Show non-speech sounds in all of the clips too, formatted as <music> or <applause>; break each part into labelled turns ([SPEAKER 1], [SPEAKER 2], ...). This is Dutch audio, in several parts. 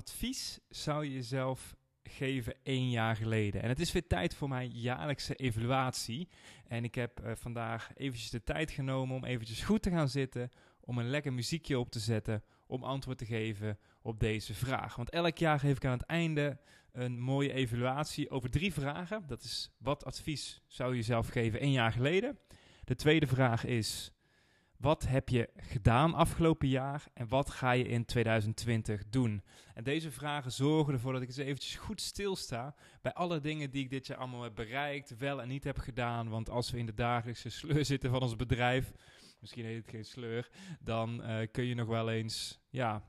[SPEAKER 1] Advies zou je jezelf geven één jaar geleden? En het is weer tijd voor mijn jaarlijkse evaluatie. En ik heb eh, vandaag eventjes de tijd genomen om eventjes goed te gaan zitten, om een lekker muziekje op te zetten, om antwoord te geven op deze vraag. Want elk jaar geef ik aan het einde een mooie evaluatie over drie vragen. Dat is, wat advies zou je jezelf geven één jaar geleden? De tweede vraag is, wat heb je gedaan afgelopen jaar en wat ga je in 2020 doen? En deze vragen zorgen ervoor dat ik eens eventjes goed stilsta bij alle dingen die ik dit jaar allemaal heb bereikt, wel en niet heb gedaan. Want als we in de dagelijkse <laughs> sleur zitten van ons bedrijf, misschien heet het geen sleur, dan uh, kun je nog wel eens, ja,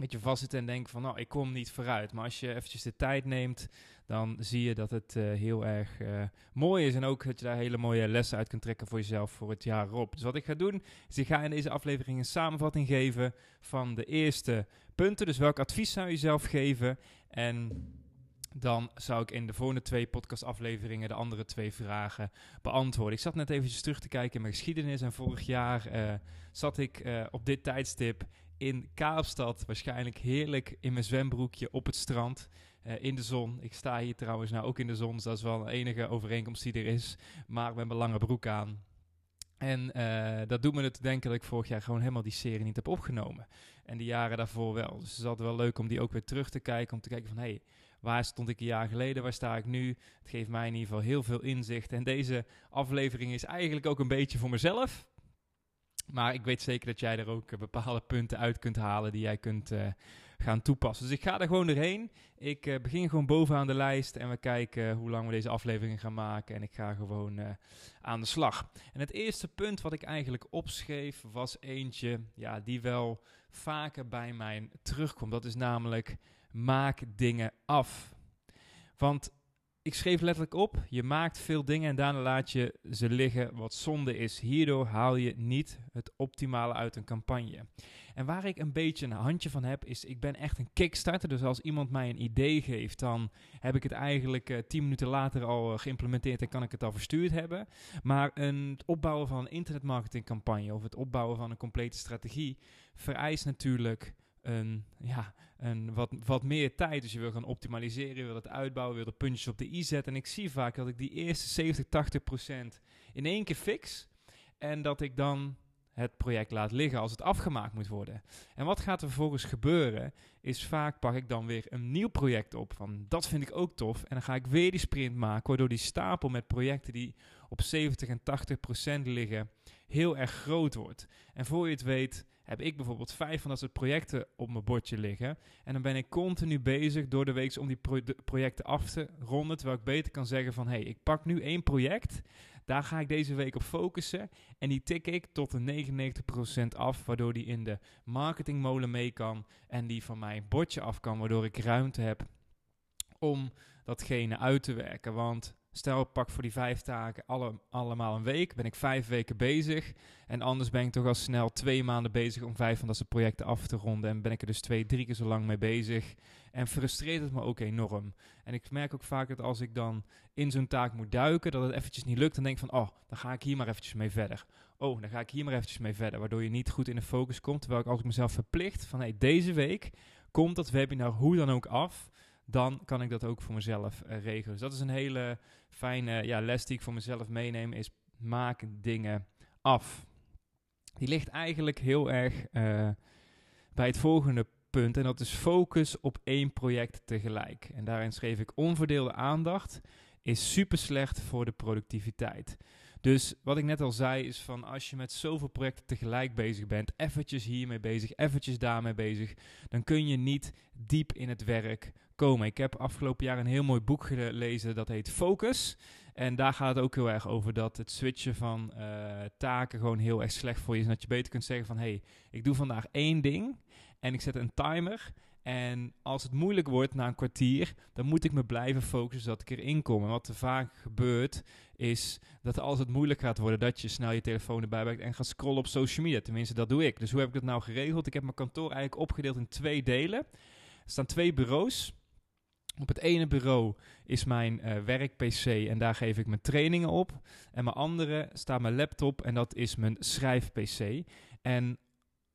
[SPEAKER 1] een beetje vastzitten en denken van, nou, ik kom niet vooruit. Maar als je eventjes de tijd neemt, dan zie je dat het uh, heel erg uh, mooi is. En ook dat je daar hele mooie lessen uit kunt trekken voor jezelf voor het jaar erop. Dus wat ik ga doen, is ik ga in deze aflevering een samenvatting geven van de eerste punten. Dus welk advies zou je zelf geven? En dan zou ik in de volgende twee podcastafleveringen de andere twee vragen beantwoorden. Ik zat net eventjes terug te kijken in mijn geschiedenis. En vorig jaar uh, zat ik op dit tijdstip in Kaapstad. Waarschijnlijk heerlijk in mijn zwembroekje op het strand. Uh, in de zon. Ik sta hier trouwens nou ook in de zon, dus dat is wel de enige overeenkomst die er is. Maar met mijn lange broek aan. En dat doet me het denken dat ik vorig jaar gewoon helemaal die serie niet heb opgenomen. En die jaren daarvoor wel. Dus het is altijd wel leuk om die ook weer terug te kijken. Om te kijken van, hé, hey, waar stond ik een jaar geleden? Waar sta ik nu? Het geeft mij in ieder geval heel veel inzicht. En deze aflevering is eigenlijk ook een beetje voor mezelf. Maar ik weet zeker dat jij er ook bepaalde punten uit kunt halen die jij kunt uh, gaan toepassen. Dus ik ga er gewoon doorheen. Ik uh, begin gewoon bovenaan de lijst en we kijken hoe lang we deze aflevering gaan maken. En ik ga gewoon aan de slag. En het eerste punt wat ik eigenlijk opschreef was eentje ja, die wel vaker bij mij terugkomt. Dat is namelijk maak dingen af. Want ik schreef letterlijk op, je maakt veel dingen en daarna laat je ze liggen wat zonde is. Hierdoor haal je niet het optimale uit een campagne. En waar ik een beetje een handje van heb, is ik ben echt een kickstarter. Dus als iemand mij een idee geeft, dan heb ik het eigenlijk uh, tien minuten later al uh, geïmplementeerd en kan ik het al verstuurd hebben. Maar een, het opbouwen van een internetmarketingcampagne of het opbouwen van een complete strategie vereist natuurlijk een, ja, een wat, wat meer tijd. Dus je wil gaan optimaliseren, je wil het uitbouwen, je wil de puntjes op de i zetten. En ik zie vaak dat ik die eerste 70, 80 procent in één keer fix. En dat ik dan het project laat liggen als het afgemaakt moet worden. En wat gaat er vervolgens gebeuren, is vaak pak ik dan weer een nieuw project op. Van dat vind ik ook tof. En dan ga ik weer die sprint maken, waardoor die stapel met projecten die op 70 en 80 procent liggen, heel erg groot wordt. En voor je het weet, heb ik bijvoorbeeld vijf van dat soort projecten op mijn bordje liggen. En dan ben ik continu bezig door de week om die pro projecten af te ronden. Terwijl ik beter kan zeggen van, hé, hey, ik pak nu één project. Daar ga ik deze week op focussen. En die tik ik tot de 99% af, waardoor die in de marketingmolen mee kan. En die van mijn bordje af kan, waardoor ik ruimte heb om datgene uit te werken. Want Stel, pak voor die vijf taken alle, allemaal een week. Ben ik vijf weken bezig. En anders ben ik toch al snel twee maanden bezig om vijf van dat soort projecten af te ronden. En ben ik er dus twee, drie keer zo lang mee bezig. En frustreert het me ook enorm. En ik merk ook vaak dat als ik dan in zo'n taak moet duiken, dat het eventjes niet lukt. Dan denk ik van, oh, dan ga ik hier maar eventjes mee verder. Oh, dan ga ik hier maar eventjes mee verder. Waardoor je niet goed in de focus komt. Terwijl ik als ik mezelf verplicht van, hey, deze week komt dat webinar hoe dan ook af dan kan ik dat ook voor mezelf uh, regelen. Dus dat is een hele fijne ja, les die ik voor mezelf meeneem, is maak dingen af. Die ligt eigenlijk heel erg uh, bij het volgende punt en dat is focus op één project tegelijk. En daarin schreef ik onverdeelde aandacht is super slecht voor de productiviteit. Dus wat ik net al zei is van als je met zoveel projecten tegelijk bezig bent, eventjes hiermee bezig, eventjes daarmee bezig, dan kun je niet diep in het werk voorkomen. Ik heb afgelopen jaar een heel mooi boek gelezen dat heet Focus. En daar gaat het ook heel erg over dat het switchen van uh, taken gewoon heel erg slecht voor je is. En dat je beter kunt zeggen van, hé, hey, ik doe vandaag één ding en ik zet een timer. En als het moeilijk wordt na een kwartier, dan moet ik me blijven focussen zodat ik erin kom. En wat er vaak gebeurt, is dat als het moeilijk gaat worden, dat je snel je telefoon erbij brengt en gaat scrollen op social media. Tenminste, dat doe ik. Dus hoe heb ik dat nou geregeld? Ik heb mijn kantoor eigenlijk opgedeeld in twee delen. Er staan twee bureaus. Op het ene bureau is mijn uh, werk-PC en daar geef ik mijn trainingen op. En mijn andere staat mijn laptop en dat is mijn schrijf-PC. En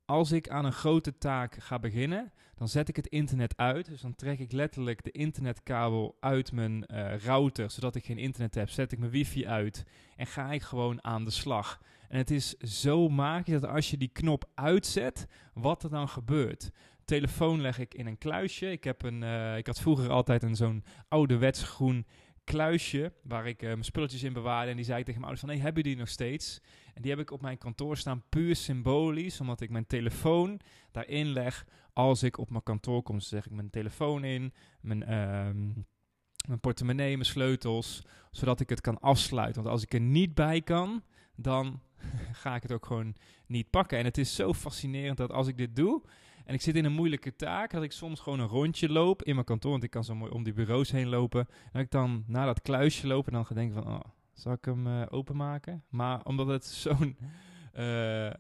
[SPEAKER 1] als ik aan een grote taak ga beginnen, dan zet ik het internet uit. Dus dan trek ik letterlijk de internetkabel uit mijn uh, router, zodat ik geen internet heb. Zet ik mijn wifi uit en ga ik gewoon aan de slag. En het is zo magisch dat als je die knop uitzet, wat er dan gebeurt. Telefoon leg ik in een kluisje. Ik, heb een, uh, ik had vroeger altijd een zo'n ouderwets groen kluisje waar ik uh, mijn spulletjes in bewaarde. En die zei tegen mijn ouders van, hey, hebben jullie die nog steeds? En die heb ik op mijn kantoor staan puur symbolisch, omdat ik mijn telefoon daarin leg als ik op mijn kantoor kom. Dus zeg ik mijn telefoon in, mijn, uh, mijn portemonnee, mijn sleutels, zodat ik het kan afsluiten. Want als ik er niet bij kan, dan <laughs> ga ik het ook gewoon niet pakken. En het is zo fascinerend dat als ik dit doe, en ik zit in een moeilijke taak, dat ik soms gewoon een rondje loop in mijn kantoor, want ik kan zo mooi om die bureaus heen lopen. En ik dan naar dat kluisje loop en dan ga denken van, oh, zal ik hem uh, openmaken? Maar omdat het <laughs> zo'n, uh,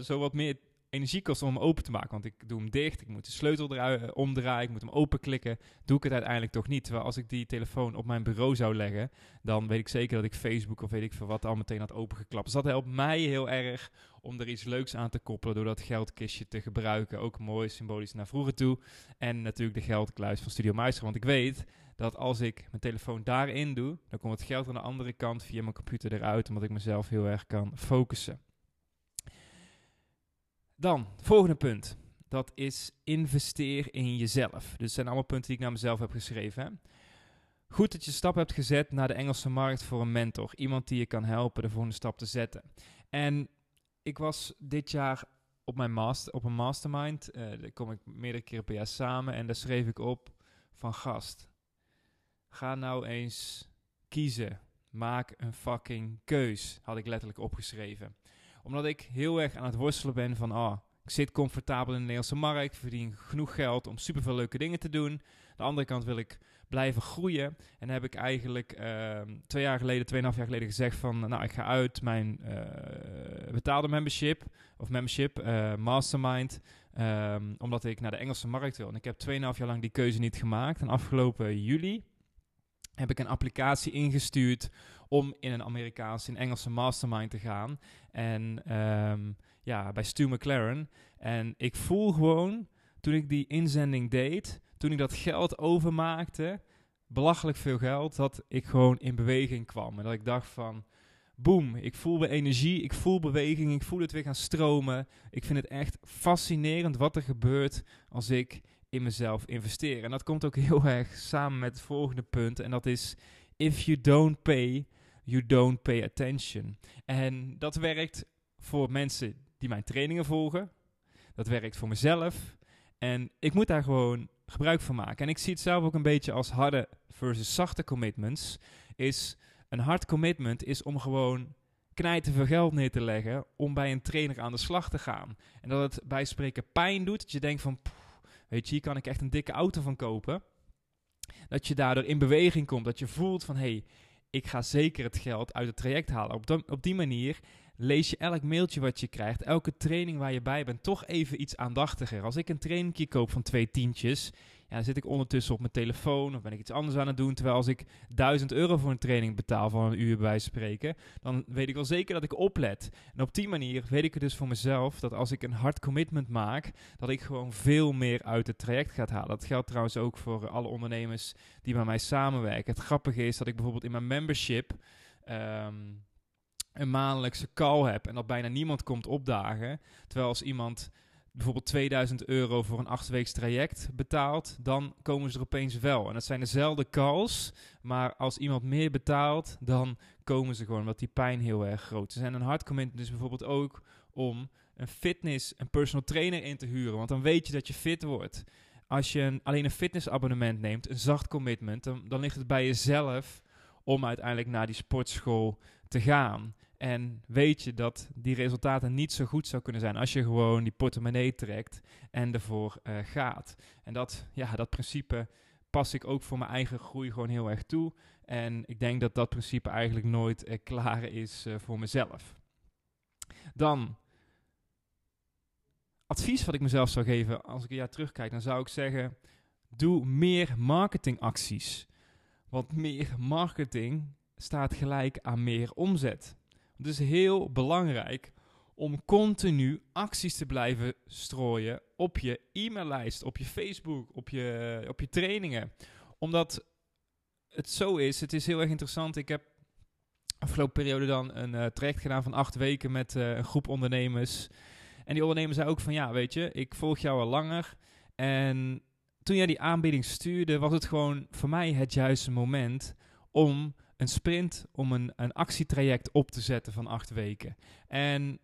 [SPEAKER 1] zo wat meer energie kost om hem open te maken. Want ik doe hem dicht, ik moet de sleutel eruit omdraaien, ik moet hem openklikken. Doe ik het uiteindelijk toch niet. Terwijl als ik die telefoon op mijn bureau zou leggen, dan weet ik zeker dat ik Facebook of weet ik veel wat al meteen had opengeklapt. Dus dat helpt mij heel erg om er iets leuks aan te koppelen door dat geldkistje te gebruiken. Ook mooi symbolisch naar vroeger toe. En natuurlijk de geldkluis van Studio Meister. Want ik weet dat als ik mijn telefoon daarin doe, dan komt het geld aan de andere kant via mijn computer eruit, omdat ik mezelf heel erg kan focussen. Dan, volgende punt. Dat is investeer in jezelf. Dus het zijn allemaal punten die ik naar mezelf heb geschreven. Hè? Goed dat je stap hebt gezet naar de Engelse markt voor een mentor. Iemand die je kan helpen de volgende stap te zetten. En ik was dit jaar op, mijn master, op een mastermind. Uh, daar kom ik meerdere keren per jaar samen. En daar schreef ik op van gast. Ga nou eens kiezen. Maak een fucking keus. Had ik letterlijk opgeschreven. Omdat ik heel erg aan het worstelen ben van... Ah, ik zit comfortabel in de Nederlandse markt. Verdien genoeg geld om superveel leuke dingen te doen. De andere kant wil ik blijven groeien. En heb ik eigenlijk uh, twee jaar geleden, tweeënhalf jaar geleden gezegd van... Nou, ik ga uit mijn uh, betaalde membership, of membership, uh, mastermind... Um, omdat ik naar de Engelse markt wil. En ik heb 2,5 jaar lang die keuze niet gemaakt. En afgelopen juli heb ik een applicatie ingestuurd om in een Amerikaanse, in Engelse mastermind te gaan. En um, ja, bij Stu McLaren. En ik voel gewoon, toen ik die inzending deed, toen ik dat geld overmaakte, belachelijk veel geld, dat ik gewoon in beweging kwam. En dat ik dacht van, boem, ik voel weer energie, ik voel beweging, ik voel het weer gaan stromen. Ik vind het echt fascinerend wat er gebeurt als ik in mezelf investeer. En dat komt ook heel <laughs> erg samen met het volgende punt. En dat is: if you don't pay, you don't pay attention. En dat werkt voor mensen die mijn trainingen volgen. Dat werkt voor mezelf. En ik moet daar gewoon gebruik van maken. En ik zie het zelf ook een beetje als harde versus zachte commitments. Is een hard commitment is om gewoon knijten veel geld neer te leggen om bij een trainer aan de slag te gaan. En dat het bij spreken pijn doet. Dat je denkt van, Weet je, hier kan ik echt een dikke auto van kopen. Dat je daardoor in beweging komt. Dat je voelt van, hé, hey, ik ga zeker het geld uit het traject halen. Op, op die manier lees je elk mailtje wat je krijgt, elke training waar je bij bent, toch even iets aandachtiger. Als ik een trainingje koop van twee tientjes, ja, zit ik ondertussen op mijn telefoon of ben ik iets anders aan het doen. Terwijl als ik 1000 euro voor een training betaal van een uur bij spreken, dan weet ik wel zeker dat ik oplet. En op die manier weet ik het dus voor mezelf dat als ik een hard commitment maak, dat ik gewoon veel meer uit het traject ga halen. Dat geldt trouwens ook voor alle ondernemers die bij mij samenwerken. Het grappige is dat ik bijvoorbeeld in mijn membership. Um, een maandelijkse call heb en dat bijna niemand komt opdagen. Terwijl als iemand bijvoorbeeld 2000 euro voor een achtweeks traject betaalt, dan komen ze er opeens wel. En dat zijn dezelfde calls, maar als iemand meer betaalt, dan komen ze gewoon, omdat die pijn heel erg groot is. En een hard commitment is bijvoorbeeld ook om een fitness, een personal trainer in te huren, want dan weet je dat je fit wordt. als je een, alleen een fitnessabonnement neemt, een zacht commitment, dan ligt het bij jezelf om uiteindelijk naar die sportschool te gaan. En weet je dat die resultaten niet zo goed zou kunnen zijn als je gewoon die portemonnee trekt en ervoor uh, gaat. En dat, ja, dat principe pas ik ook voor mijn eigen groei gewoon heel erg toe. En ik denk dat dat principe eigenlijk nooit uh, klaar is uh, voor mezelf. Dan advies wat ik mezelf zou geven als ik een jaar terugkijk, dan zou ik zeggen: doe meer marketingacties. Want meer marketing staat gelijk aan meer omzet. Het is heel belangrijk om continu acties te blijven strooien op je e-maillijst, op je Facebook, op je, op je trainingen. Omdat het zo is, het is heel erg interessant. Ik heb afgelopen periode dan een uh, traject gedaan van acht weken met uh, een groep ondernemers. En die ondernemer zei ook van ja, weet je, ik volg jou al langer. En toen jij die aanbieding stuurde, was het gewoon voor mij het juiste moment om een sprint, om een, een actietraject op te zetten van acht weken. En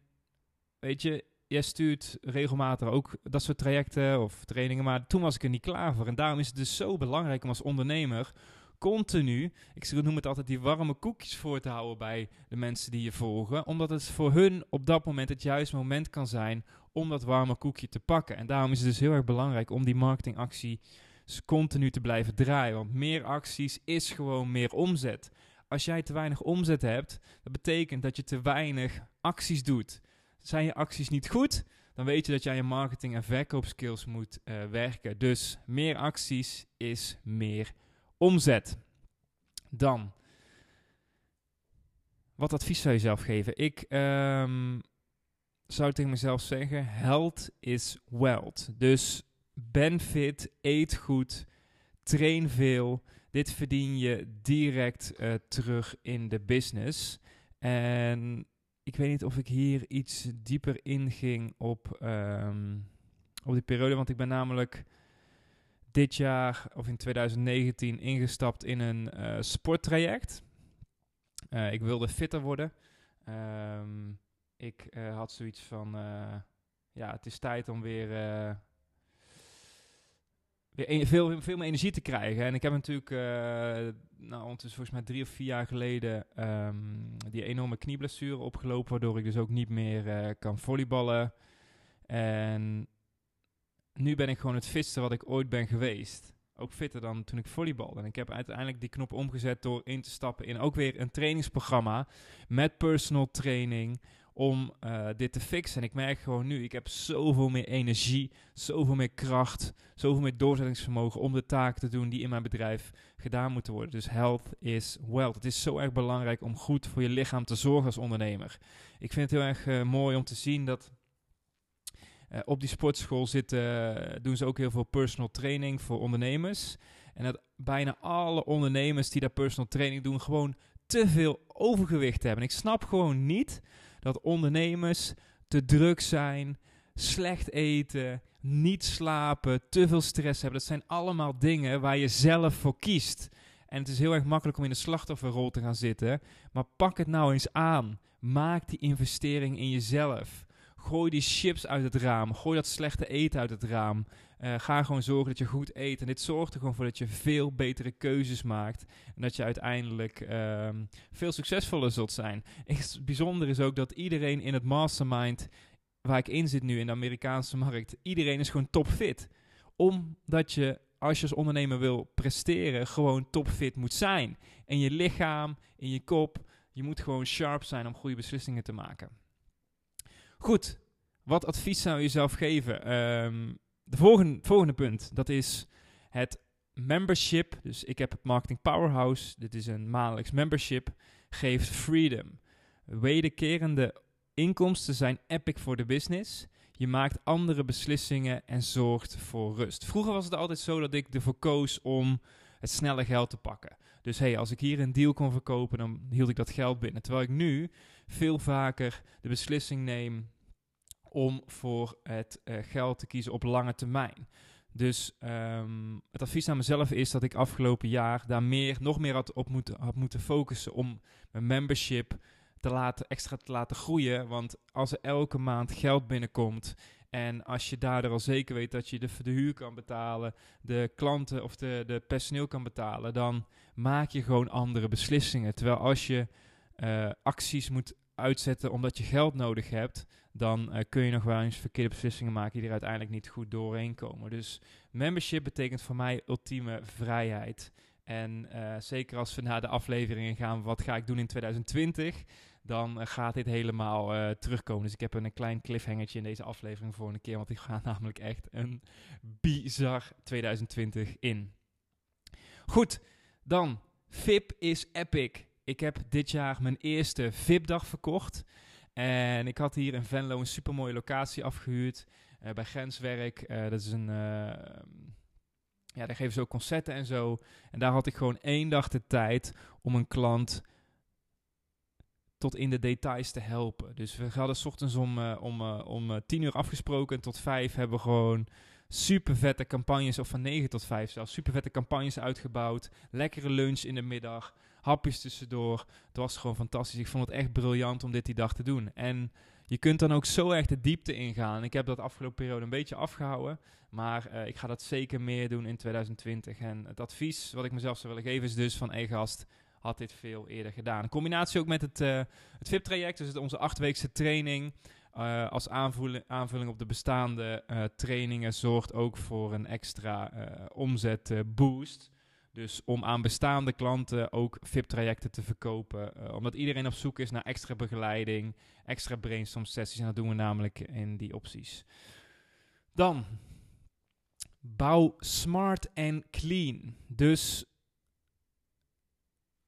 [SPEAKER 1] weet je, jij stuurt regelmatig ook dat soort trajecten of trainingen, maar toen was ik er niet klaar voor. En daarom is het dus zo belangrijk om als ondernemer continu, ik noem het altijd, die warme koekjes voor te houden bij de mensen die je volgen. Omdat het voor hun op dat moment het juiste moment kan zijn om dat warme koekje te pakken. En daarom is het dus heel erg belangrijk om die marketingactie continu te blijven draaien. Want meer acties is gewoon meer omzet. Als jij te weinig omzet hebt, dat betekent dat je te weinig acties doet. Zijn je acties niet goed, dan weet je dat aan je marketing en verkoopskills moet uh, werken. Dus meer acties is meer omzet. Dan, wat advies zou je zelf geven? Ik um, zou tegen mezelf zeggen, health is wealth. Dus ben fit, eet goed, train veel. Dit verdien je direct uh, terug in de business. En ik weet niet of ik hier iets dieper inging op, um, op die periode, want ik ben namelijk dit jaar of in 2019 ingestapt in een uh, sporttraject. Uh, ik wilde fitter worden. Um, ik had zoiets van, ja, het is tijd om weer, weer veel, veel meer energie te krijgen. En ik heb natuurlijk, nou, ondertussen volgens mij drie of vier jaar geleden, um, die enorme knieblessure opgelopen, waardoor ik dus ook niet meer kan volleyballen. En nu ben ik gewoon het fitste wat ik ooit ben geweest. Ook fitter dan toen ik volleybalde. En ik heb uiteindelijk die knop omgezet door in te stappen in ook weer een trainingsprogramma met personal training om uh, dit te fixen. En ik merk gewoon nu, ik heb zoveel meer energie, zoveel meer kracht, zoveel meer doorzettingsvermogen om de taken te doen die in mijn bedrijf gedaan moeten worden. Dus health is wealth. Het is zo erg belangrijk om goed voor je lichaam te zorgen als ondernemer. Ik vind het heel erg uh, mooi om te zien dat uh, op die sportschool zitten, doen ze ook heel veel personal training voor ondernemers. En dat bijna alle ondernemers die daar personal training doen, gewoon te veel overgewicht hebben. ik snap gewoon niet dat ondernemers te druk zijn, slecht eten, niet slapen, te veel stress hebben. Dat zijn allemaal dingen waar je zelf voor kiest. En het is heel erg makkelijk om in de slachtofferrol te gaan zitten. Maar pak het nou eens aan. Maak die investering in jezelf. Gooi die chips uit het raam. Gooi dat slechte eten uit het raam. Uh, ga gewoon zorgen dat je goed eet. En dit zorgt er gewoon voor dat je veel betere keuzes maakt. En dat je uiteindelijk um, veel succesvoller zult zijn. <laughs> Het bijzonder is ook dat iedereen in het mastermind waar ik in zit nu in de Amerikaanse markt, iedereen is gewoon topfit. Omdat je als je als ondernemer wil presteren, gewoon topfit moet zijn. In je lichaam, in je kop. Je moet gewoon sharp zijn om goede beslissingen te maken. Goed, wat advies zou je zelf geven? Um, de volgende, volgende punt, dat is het membership. Dus ik heb het Marketing Powerhouse. Dit is een maandelijks membership. Geeft freedom. Wederkerende inkomsten zijn epic voor de business. Je maakt andere beslissingen en zorgt voor rust. Vroeger was het altijd zo dat ik ervoor koos om het snelle geld te pakken. Dus hey, als ik hier een deal kon verkopen, dan hield ik dat geld binnen. Terwijl ik nu veel vaker de beslissing neem om voor het uh, geld te kiezen op lange termijn. Dus um, het advies aan mezelf is dat ik afgelopen jaar daar meer, nog meer had op moeten, had moeten focussen om mijn membership te laten, extra te laten groeien. Want als er elke maand geld binnenkomt En als je daardoor al zeker weet dat je de, huur kan betalen, de klanten of de, de personeel kan betalen, dan maak je gewoon andere beslissingen. Terwijl als je uh, acties moet uitzetten omdat je geld nodig hebt, dan uh, kun je nog wel eens verkeerde beslissingen maken die er uiteindelijk niet goed doorheen komen. Dus membership betekent voor mij ultieme vrijheid. En uh, zeker als we naar de afleveringen gaan, wat ga ik doen in 2020? Dan uh, gaat dit helemaal terugkomen. Dus ik heb een klein cliffhangertje in deze aflevering voor een keer. Want ik ga <laughs> namelijk echt een bizar 2020 in. Goed, dan VIP is epic. Ik heb dit jaar mijn eerste VIP-dag verkocht. En ik had hier in Venlo een supermooie locatie afgehuurd. bij Grenswerk. dat is een ja, daar geven ze ook concerten en zo. En daar had ik gewoon één dag de tijd om een klant tot in de details te helpen. Dus we hadden ochtends om, om, om tien uur afgesproken. En tot vijf hebben we gewoon super vette campagnes, of van negen tot vijf zelfs, super vette campagnes uitgebouwd. Lekkere lunch in de middag, hapjes tussendoor. Het was gewoon fantastisch. Ik vond het echt briljant om dit die dag te doen. En je kunt dan ook zo erg de diepte ingaan. Ik heb dat afgelopen periode een beetje afgehouden. Maar uh, ik ga dat zeker meer doen in 2020. En het advies wat ik mezelf zou willen geven is dus van... Hey gast, had dit veel eerder gedaan. In combinatie ook met het, uh, het VIP-traject, dus onze achtweekse training... Uh, als aanvulling, aanvulling op de bestaande trainingen zorgt ook voor een extra omzetboost. Dus om aan bestaande klanten ook VIP-trajecten te verkopen. Uh, omdat iedereen op zoek is naar extra begeleiding, extra brainstorm sessies. En dat doen we namelijk in die opties. Dan, bouw smart en clean. Dus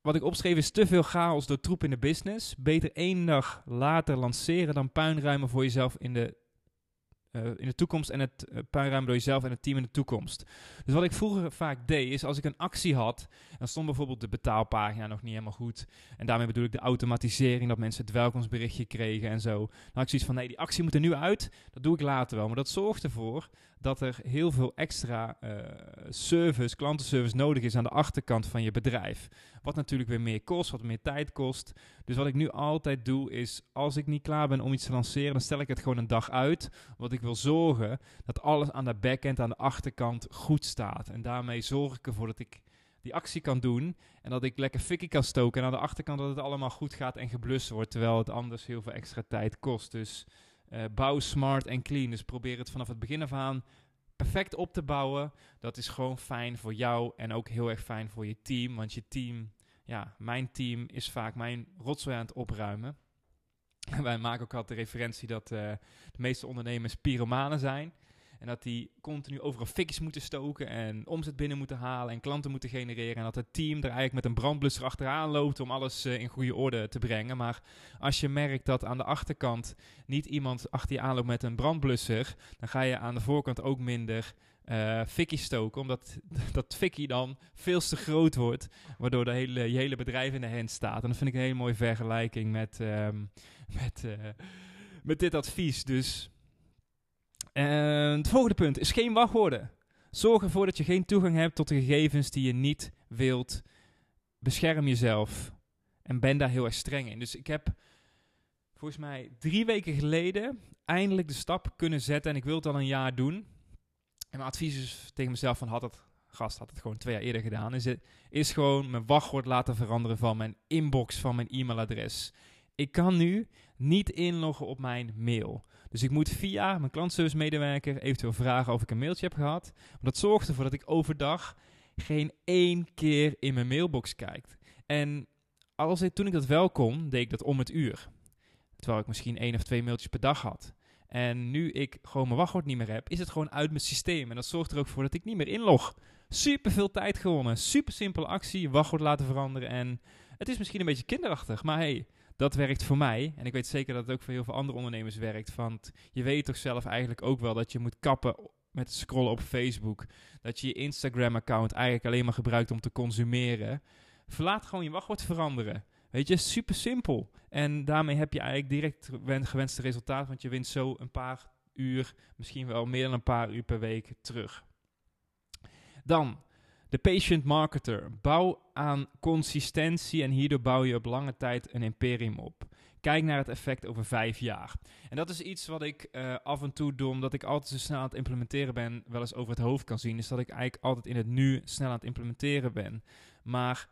[SPEAKER 1] wat ik opschreef is te veel chaos door troep in de business. Beter één dag later lanceren dan puinruimen voor jezelf in de uh, in de toekomst en het uh, puinruimen door jezelf en het team in de toekomst. Dus wat ik vroeger vaak deed, is als ik een actie had, dan stond bijvoorbeeld de betaalpagina nog niet helemaal goed. En daarmee bedoel ik de automatisering, dat mensen het welkomstberichtje kregen en zo. Dan had ik zoiets van, nee, die actie moet er nu uit, dat doe ik later wel. Maar dat zorgt ervoor dat er heel veel extra uh, service, klantenservice nodig is aan de achterkant van je bedrijf. Wat natuurlijk weer meer kost, wat meer tijd kost. Dus wat ik nu altijd doe is, als ik niet klaar ben om iets te lanceren, dan stel ik het gewoon een dag uit. Want ik wil zorgen dat alles aan de backend, aan de achterkant goed staat. En daarmee zorg ik ervoor dat ik die actie kan doen. En dat ik lekker fikkie kan stoken. En aan de achterkant dat het allemaal goed gaat en geblust wordt. Terwijl het anders heel veel extra tijd kost. Dus uh, bouw smart en clean. Dus probeer het vanaf het begin af aan perfect op te bouwen. Dat is gewoon fijn voor jou en ook heel erg fijn voor je team. Want je team, ja, mijn team is vaak mijn rotzooi aan het opruimen. <laughs> wij maken ook altijd de referentie dat uh, de meeste ondernemers pyromanen zijn. En dat die continu overal fikjes moeten stoken en omzet binnen moeten halen en klanten moeten genereren. En dat het team er eigenlijk met een brandblusser achteraan loopt om alles uh, in goede orde te brengen. Maar als je merkt dat aan de achterkant niet iemand achter je aanloopt met een brandblusser, dan ga je aan de voorkant ook minder uh, fikkie stoken. Omdat <laughs> dat fikkie dan veel te groot wordt. Waardoor de hele, je hele bedrijf in de hand staat. En dat vind ik een hele mooie vergelijking met, um, <laughs> met, uh, met dit advies. Dus en het volgende punt is geen wachtwoorden. Zorg ervoor dat je geen toegang hebt tot de gegevens die je niet wilt. Bescherm jezelf. En ben daar heel erg streng in. Dus ik heb volgens mij drie weken geleden eindelijk de stap kunnen zetten. En ik wil het al een jaar doen. En mijn advies is tegen mezelf van had het gast had het gewoon twee jaar eerder gedaan. Is, het, is gewoon mijn wachtwoord laten veranderen van mijn inbox, van mijn e-mailadres. Ik kan nu niet inloggen op mijn mail. Dus ik moet via mijn klantservice medewerker eventueel vragen of ik een mailtje heb gehad. Maar dat zorgt ervoor dat ik overdag geen één keer in mijn mailbox kijk. En als toen ik dat wel kon, deed ik dat om het uur. Terwijl ik misschien één of twee mailtjes per dag had. En nu ik gewoon mijn wachtwoord niet meer heb, is het gewoon uit mijn systeem. En dat zorgt er ook voor dat ik niet meer inlog. Super veel tijd gewonnen. Super simpele actie. Wachtwoord laten veranderen. En het is misschien een beetje kinderachtig. Maar hey, dat werkt voor mij. En ik weet zeker dat het ook voor heel veel andere ondernemers werkt. Want je weet toch zelf eigenlijk ook wel dat je moet kappen met scrollen op Facebook. Dat je je Instagram-account eigenlijk alleen maar gebruikt om te consumeren. Verlaat gewoon je wachtwoord veranderen. Weet je, super simpel. En daarmee heb je eigenlijk direct gewenste resultaat. Want je wint zo een paar uur, misschien wel meer dan een paar uur per week terug. Dan de patient marketer. Bouw aan consistentie en hierdoor bouw je op lange tijd een imperium op. Kijk naar het effect over vijf jaar. En dat is iets wat ik uh, af en toe doe, omdat ik altijd zo snel aan het implementeren ben, wel eens over het hoofd kan zien. Is dat ik eigenlijk altijd in het nu snel aan het implementeren ben. Maar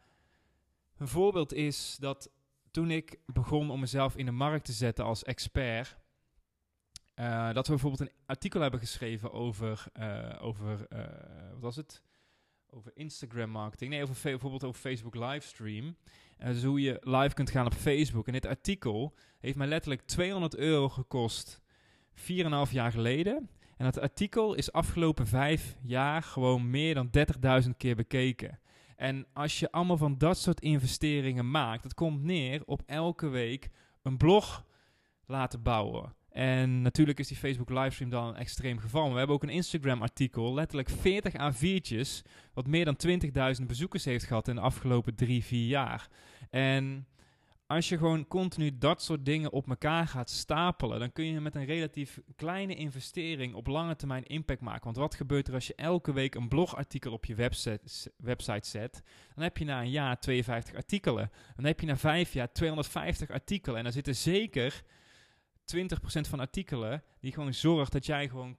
[SPEAKER 1] een voorbeeld is dat toen ik begon om mezelf in de markt te zetten als expert, uh, dat we bijvoorbeeld een artikel hebben geschreven over, uh, over wat was het? Over Instagram marketing. Nee, over bijvoorbeeld over Facebook livestream. Uh, dus hoe je live kunt gaan op Facebook. En dit artikel heeft mij letterlijk 200 euro gekost. 4,5 jaar geleden. En dat artikel is afgelopen vijf jaar gewoon meer dan 30.000 keer bekeken. En als je allemaal van dat soort investeringen maakt, dat komt neer op elke week een blog laten bouwen. En natuurlijk is die Facebook livestream dan een extreem geval. Maar we hebben ook een Instagram artikel, letterlijk 40 A4'tjes, wat meer dan 20.000 bezoekers heeft gehad in de afgelopen 3, 4 jaar. En als je gewoon continu dat soort dingen op elkaar gaat stapelen, dan kun je met een relatief kleine investering op lange termijn impact maken. Want wat gebeurt er als je elke week een blogartikel op je website, website zet? Dan heb je na een jaar 52 artikelen. Dan heb je na vijf jaar 250 artikelen. En dan zitten zeker 20% van artikelen die gewoon zorgt dat jij gewoon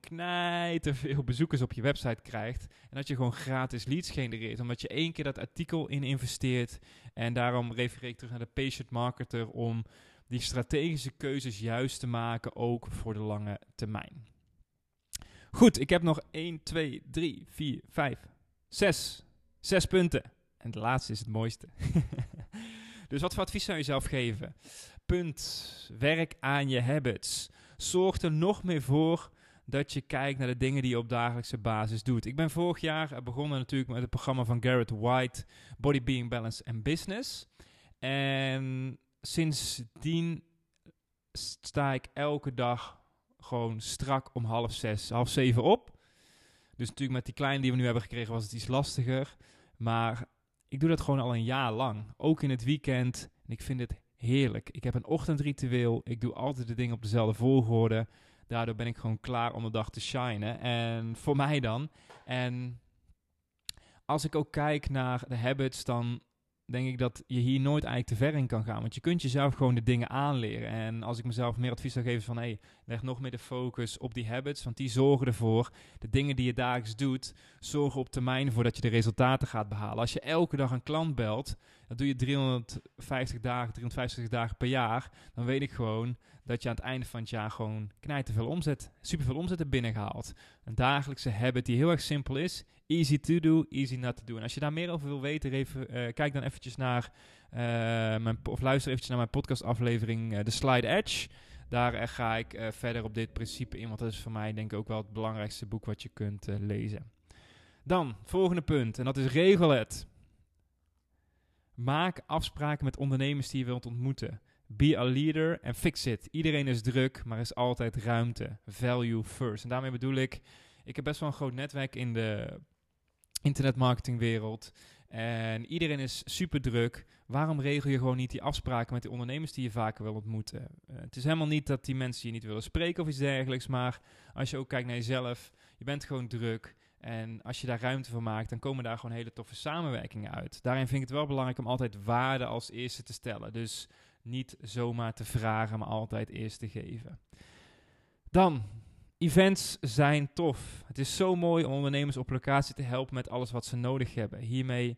[SPEAKER 1] veel bezoekers op je website krijgt. En dat je gewoon gratis leads genereert. Omdat je één keer dat artikel in investeert. En daarom refereer ik terug naar de patient marketer om die strategische keuzes juist te maken, ook voor de lange termijn. Goed, ik heb nog 1, 2, 3, 4, 5, 6. 6 punten. En de laatste is het mooiste. <laughs> dus wat voor advies zou je zelf geven? Punt. Werk aan je habits. Zorg er nog meer voor dat je kijkt naar de dingen die je op dagelijkse basis doet. Ik ben vorig jaar begonnen natuurlijk met het programma van Garrett White, Body, Being, Balance and Business. En sindsdien sta ik elke dag gewoon strak om half zes, half zeven op. Dus natuurlijk met die kleine die we nu hebben gekregen was het iets lastiger. Maar ik doe dat gewoon al een jaar lang. Ook in het weekend. En ik vind het heerlijk. Ik heb een ochtendritueel. Ik doe altijd de dingen op dezelfde volgorde. Daardoor ben ik gewoon klaar om de dag te shinen. En voor mij dan. En als ik ook kijk naar de habits, dan denk ik dat je hier nooit eigenlijk te ver in kan gaan. Want je kunt jezelf gewoon de dingen aanleren. En als ik mezelf meer advies zou geven van... hey, leg nog meer de focus op die habits. Want die zorgen ervoor, de dingen die je dagelijks doet... zorgen op termijn voor dat je de resultaten gaat behalen. Als je elke dag een klant belt... dat doe je 350 dagen, 350 dagen per jaar... dan weet ik gewoon dat je aan het einde van het jaar gewoon knijten veel omzet... superveel omzet hebt binnengehaald. Een dagelijkse habit die heel erg simpel is... Easy to do, easy not to do. En als je daar meer over wil weten, even, uh, kijk dan eventjes naar uh, mijn, of luister eventjes naar mijn podcastaflevering uh, The Slide Edge. Daar ga ik verder op dit principe in, want dat is voor mij denk ik ook wel het belangrijkste boek wat je kunt lezen. Dan, volgende punt, en dat is regel het. Maak afspraken met ondernemers die je wilt ontmoeten. Be a leader en fix it. Iedereen is druk, maar er is altijd ruimte. Value first. En daarmee bedoel ik, ik heb best wel een groot netwerk in de internetmarketingwereld. En iedereen is super druk. Waarom regel je gewoon niet die afspraken met de ondernemers die je vaker wil ontmoeten? Uh, het is helemaal niet dat die mensen je niet willen spreken of iets dergelijks. Maar als je ook kijkt naar jezelf, je bent gewoon druk. En als je daar ruimte voor maakt, dan komen daar gewoon hele toffe samenwerkingen uit. Daarin vind ik het wel belangrijk om altijd waarde als eerste te stellen. Dus niet zomaar te vragen, maar altijd eerst te geven. Dan Events zijn tof. Het is zo mooi om ondernemers op locatie te helpen met alles wat ze nodig hebben. Hiermee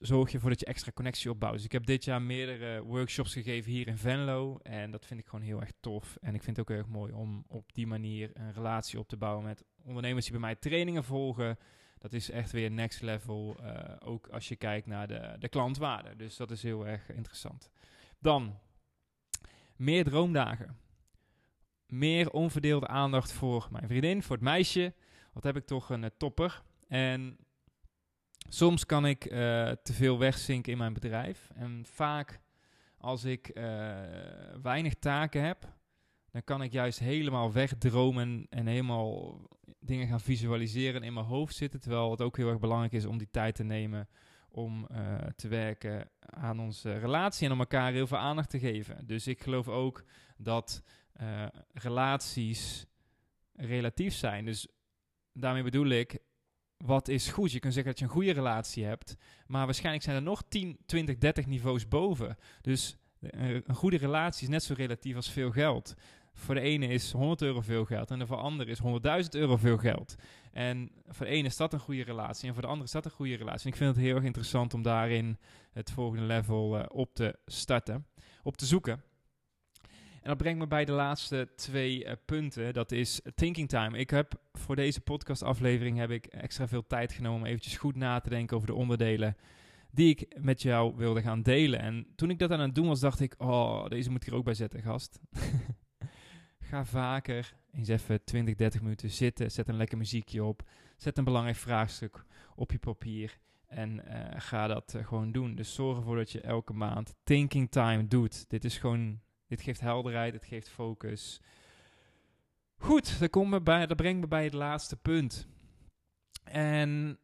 [SPEAKER 1] zorg je ervoor dat je extra connectie opbouwt. Dus ik heb dit jaar meerdere workshops gegeven hier in Venlo. En dat vind ik gewoon heel erg tof. En ik vind het ook erg mooi om op die manier een relatie op te bouwen met ondernemers die bij mij trainingen volgen. Dat is echt weer next level. Uh, ook als je kijkt naar de, de klantwaarde. Dus dat is heel erg interessant. Dan meer droomdagen meer onverdeelde aandacht voor mijn vriendin, voor het meisje. Wat heb ik toch een uh, topper. En soms kan ik uh, te veel wegzinken in mijn bedrijf. En vaak als ik uh, weinig taken heb, dan kan ik juist helemaal wegdromen en helemaal dingen gaan visualiseren in mijn hoofd zitten. Terwijl het ook heel erg belangrijk is om die tijd te nemen om te werken aan onze relatie en om elkaar heel veel aandacht te geven. Dus ik geloof ook dat uh, relaties relatief zijn. Dus daarmee bedoel ik, wat is goed? Je kunt zeggen dat je een goede relatie hebt, maar waarschijnlijk zijn er nog 10, 20, 30 niveaus boven. Dus een goede relatie is net zo relatief als veel geld. Voor de ene is 100 euro veel geld en voor de ander is 100.000 euro veel geld. En voor de ene is dat een goede relatie en voor de andere is dat een goede relatie. En ik vind het heel erg interessant om daarin het volgende level uh, op te starten, op te zoeken. En dat brengt me bij de laatste twee uh, punten. Dat is thinking time. Ik heb voor deze podcastaflevering heb ik extra veel tijd genomen om eventjes goed na te denken over de onderdelen die ik met jou wilde gaan delen. En toen ik dat aan het doen was, dacht ik, oh, deze moet ik er ook bij zetten, gast. <laughs> Ga vaker eens even 20, 30 minuten zitten. Zet een lekker muziekje op. Zet een belangrijk vraagstuk op je papier. En uh, ga dat uh, gewoon doen. Dus zorg ervoor dat je elke maand thinking time doet. Dit is gewoon, dit geeft helderheid, dit geeft focus. Goed, dat, komt me bij, brengt me bij het laatste punt. En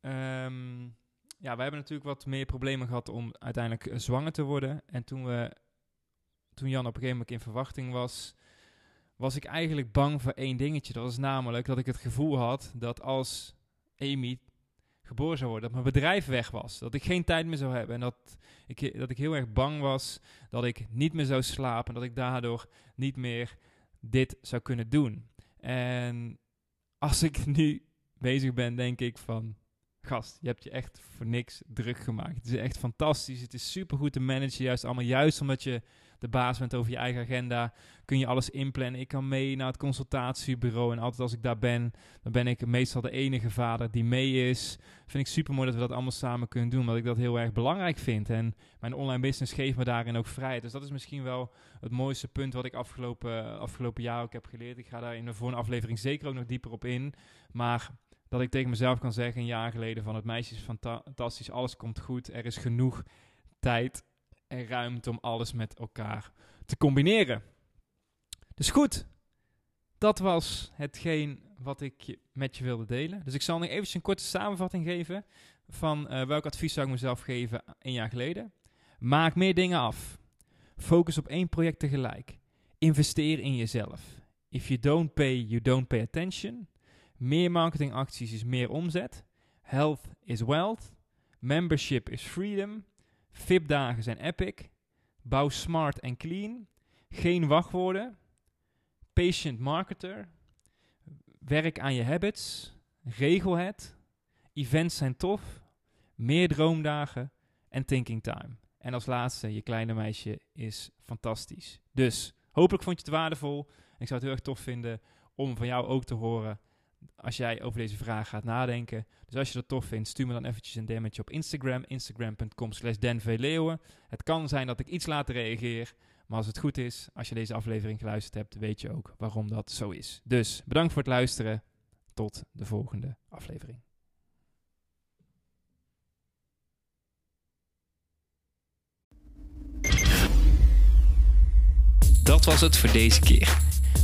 [SPEAKER 1] um, ja, we hebben natuurlijk wat meer problemen gehad om uiteindelijk uh, zwanger te worden. En toen, we, toen Jan op een gegeven moment in verwachting was, was ik eigenlijk bang voor één dingetje. Dat was namelijk dat ik het gevoel had dat als Amy geboren zou worden, dat mijn bedrijf weg was. Dat ik geen tijd meer zou hebben. En dat ik, dat ik heel erg bang was dat ik niet meer zou slapen. En dat ik daardoor niet meer dit zou kunnen doen. En als ik nu <laughs> bezig ben, denk ik van gast, je hebt je echt voor niks druk gemaakt. Het is echt fantastisch. Het is super goed te managen, juist allemaal. Juist omdat je de baas bent over je eigen agenda, kun je alles inplannen. Ik kan mee naar het consultatiebureau en altijd als ik daar ben, dan ben ik meestal de enige vader die mee is. Vind ik super mooi dat we dat allemaal samen kunnen doen, omdat ik dat heel erg belangrijk vind. En mijn online business geeft me daarin ook vrijheid. Dus dat is misschien wel het mooiste punt wat ik afgelopen, afgelopen jaar ook heb geleerd. Ik ga daar in de volgende aflevering zeker ook nog dieper op in. Maar dat ik tegen mezelf kan zeggen een jaar geleden van het meisje is fantastisch, alles komt goed, er is genoeg tijd en ruimte om alles met elkaar te combineren. Dus goed, dat was hetgeen wat ik met je wilde delen. Dus ik zal nog even een korte samenvatting geven van uh, welk advies zou ik mezelf geven een jaar geleden. Maak meer dingen af. Focus op één project tegelijk. Investeer in jezelf. If you don't pay, you don't pay attention. Meer marketingacties is meer omzet. Health is wealth. Membership is freedom. VIP-dagen zijn epic. Bouw smart en clean. Geen wachtwoorden. Patient marketer. Werk aan je habits. Regel het. Events zijn tof. Meer droomdagen. En thinking time. En als laatste, je kleine meisje is fantastisch. Dus hopelijk vond je het waardevol. ik zou het heel erg tof vinden om van jou ook te horen als jij over deze vraag gaat nadenken. Dus als je dat tof vindt, stuur me dan eventjes een damage op Instagram. Instagram.com slash Het kan zijn dat ik iets later reageer. Maar als het goed is, als je deze aflevering geluisterd hebt, weet je ook waarom dat zo is. Dus bedankt voor het luisteren. Tot de volgende aflevering.
[SPEAKER 2] Dat was het voor deze keer.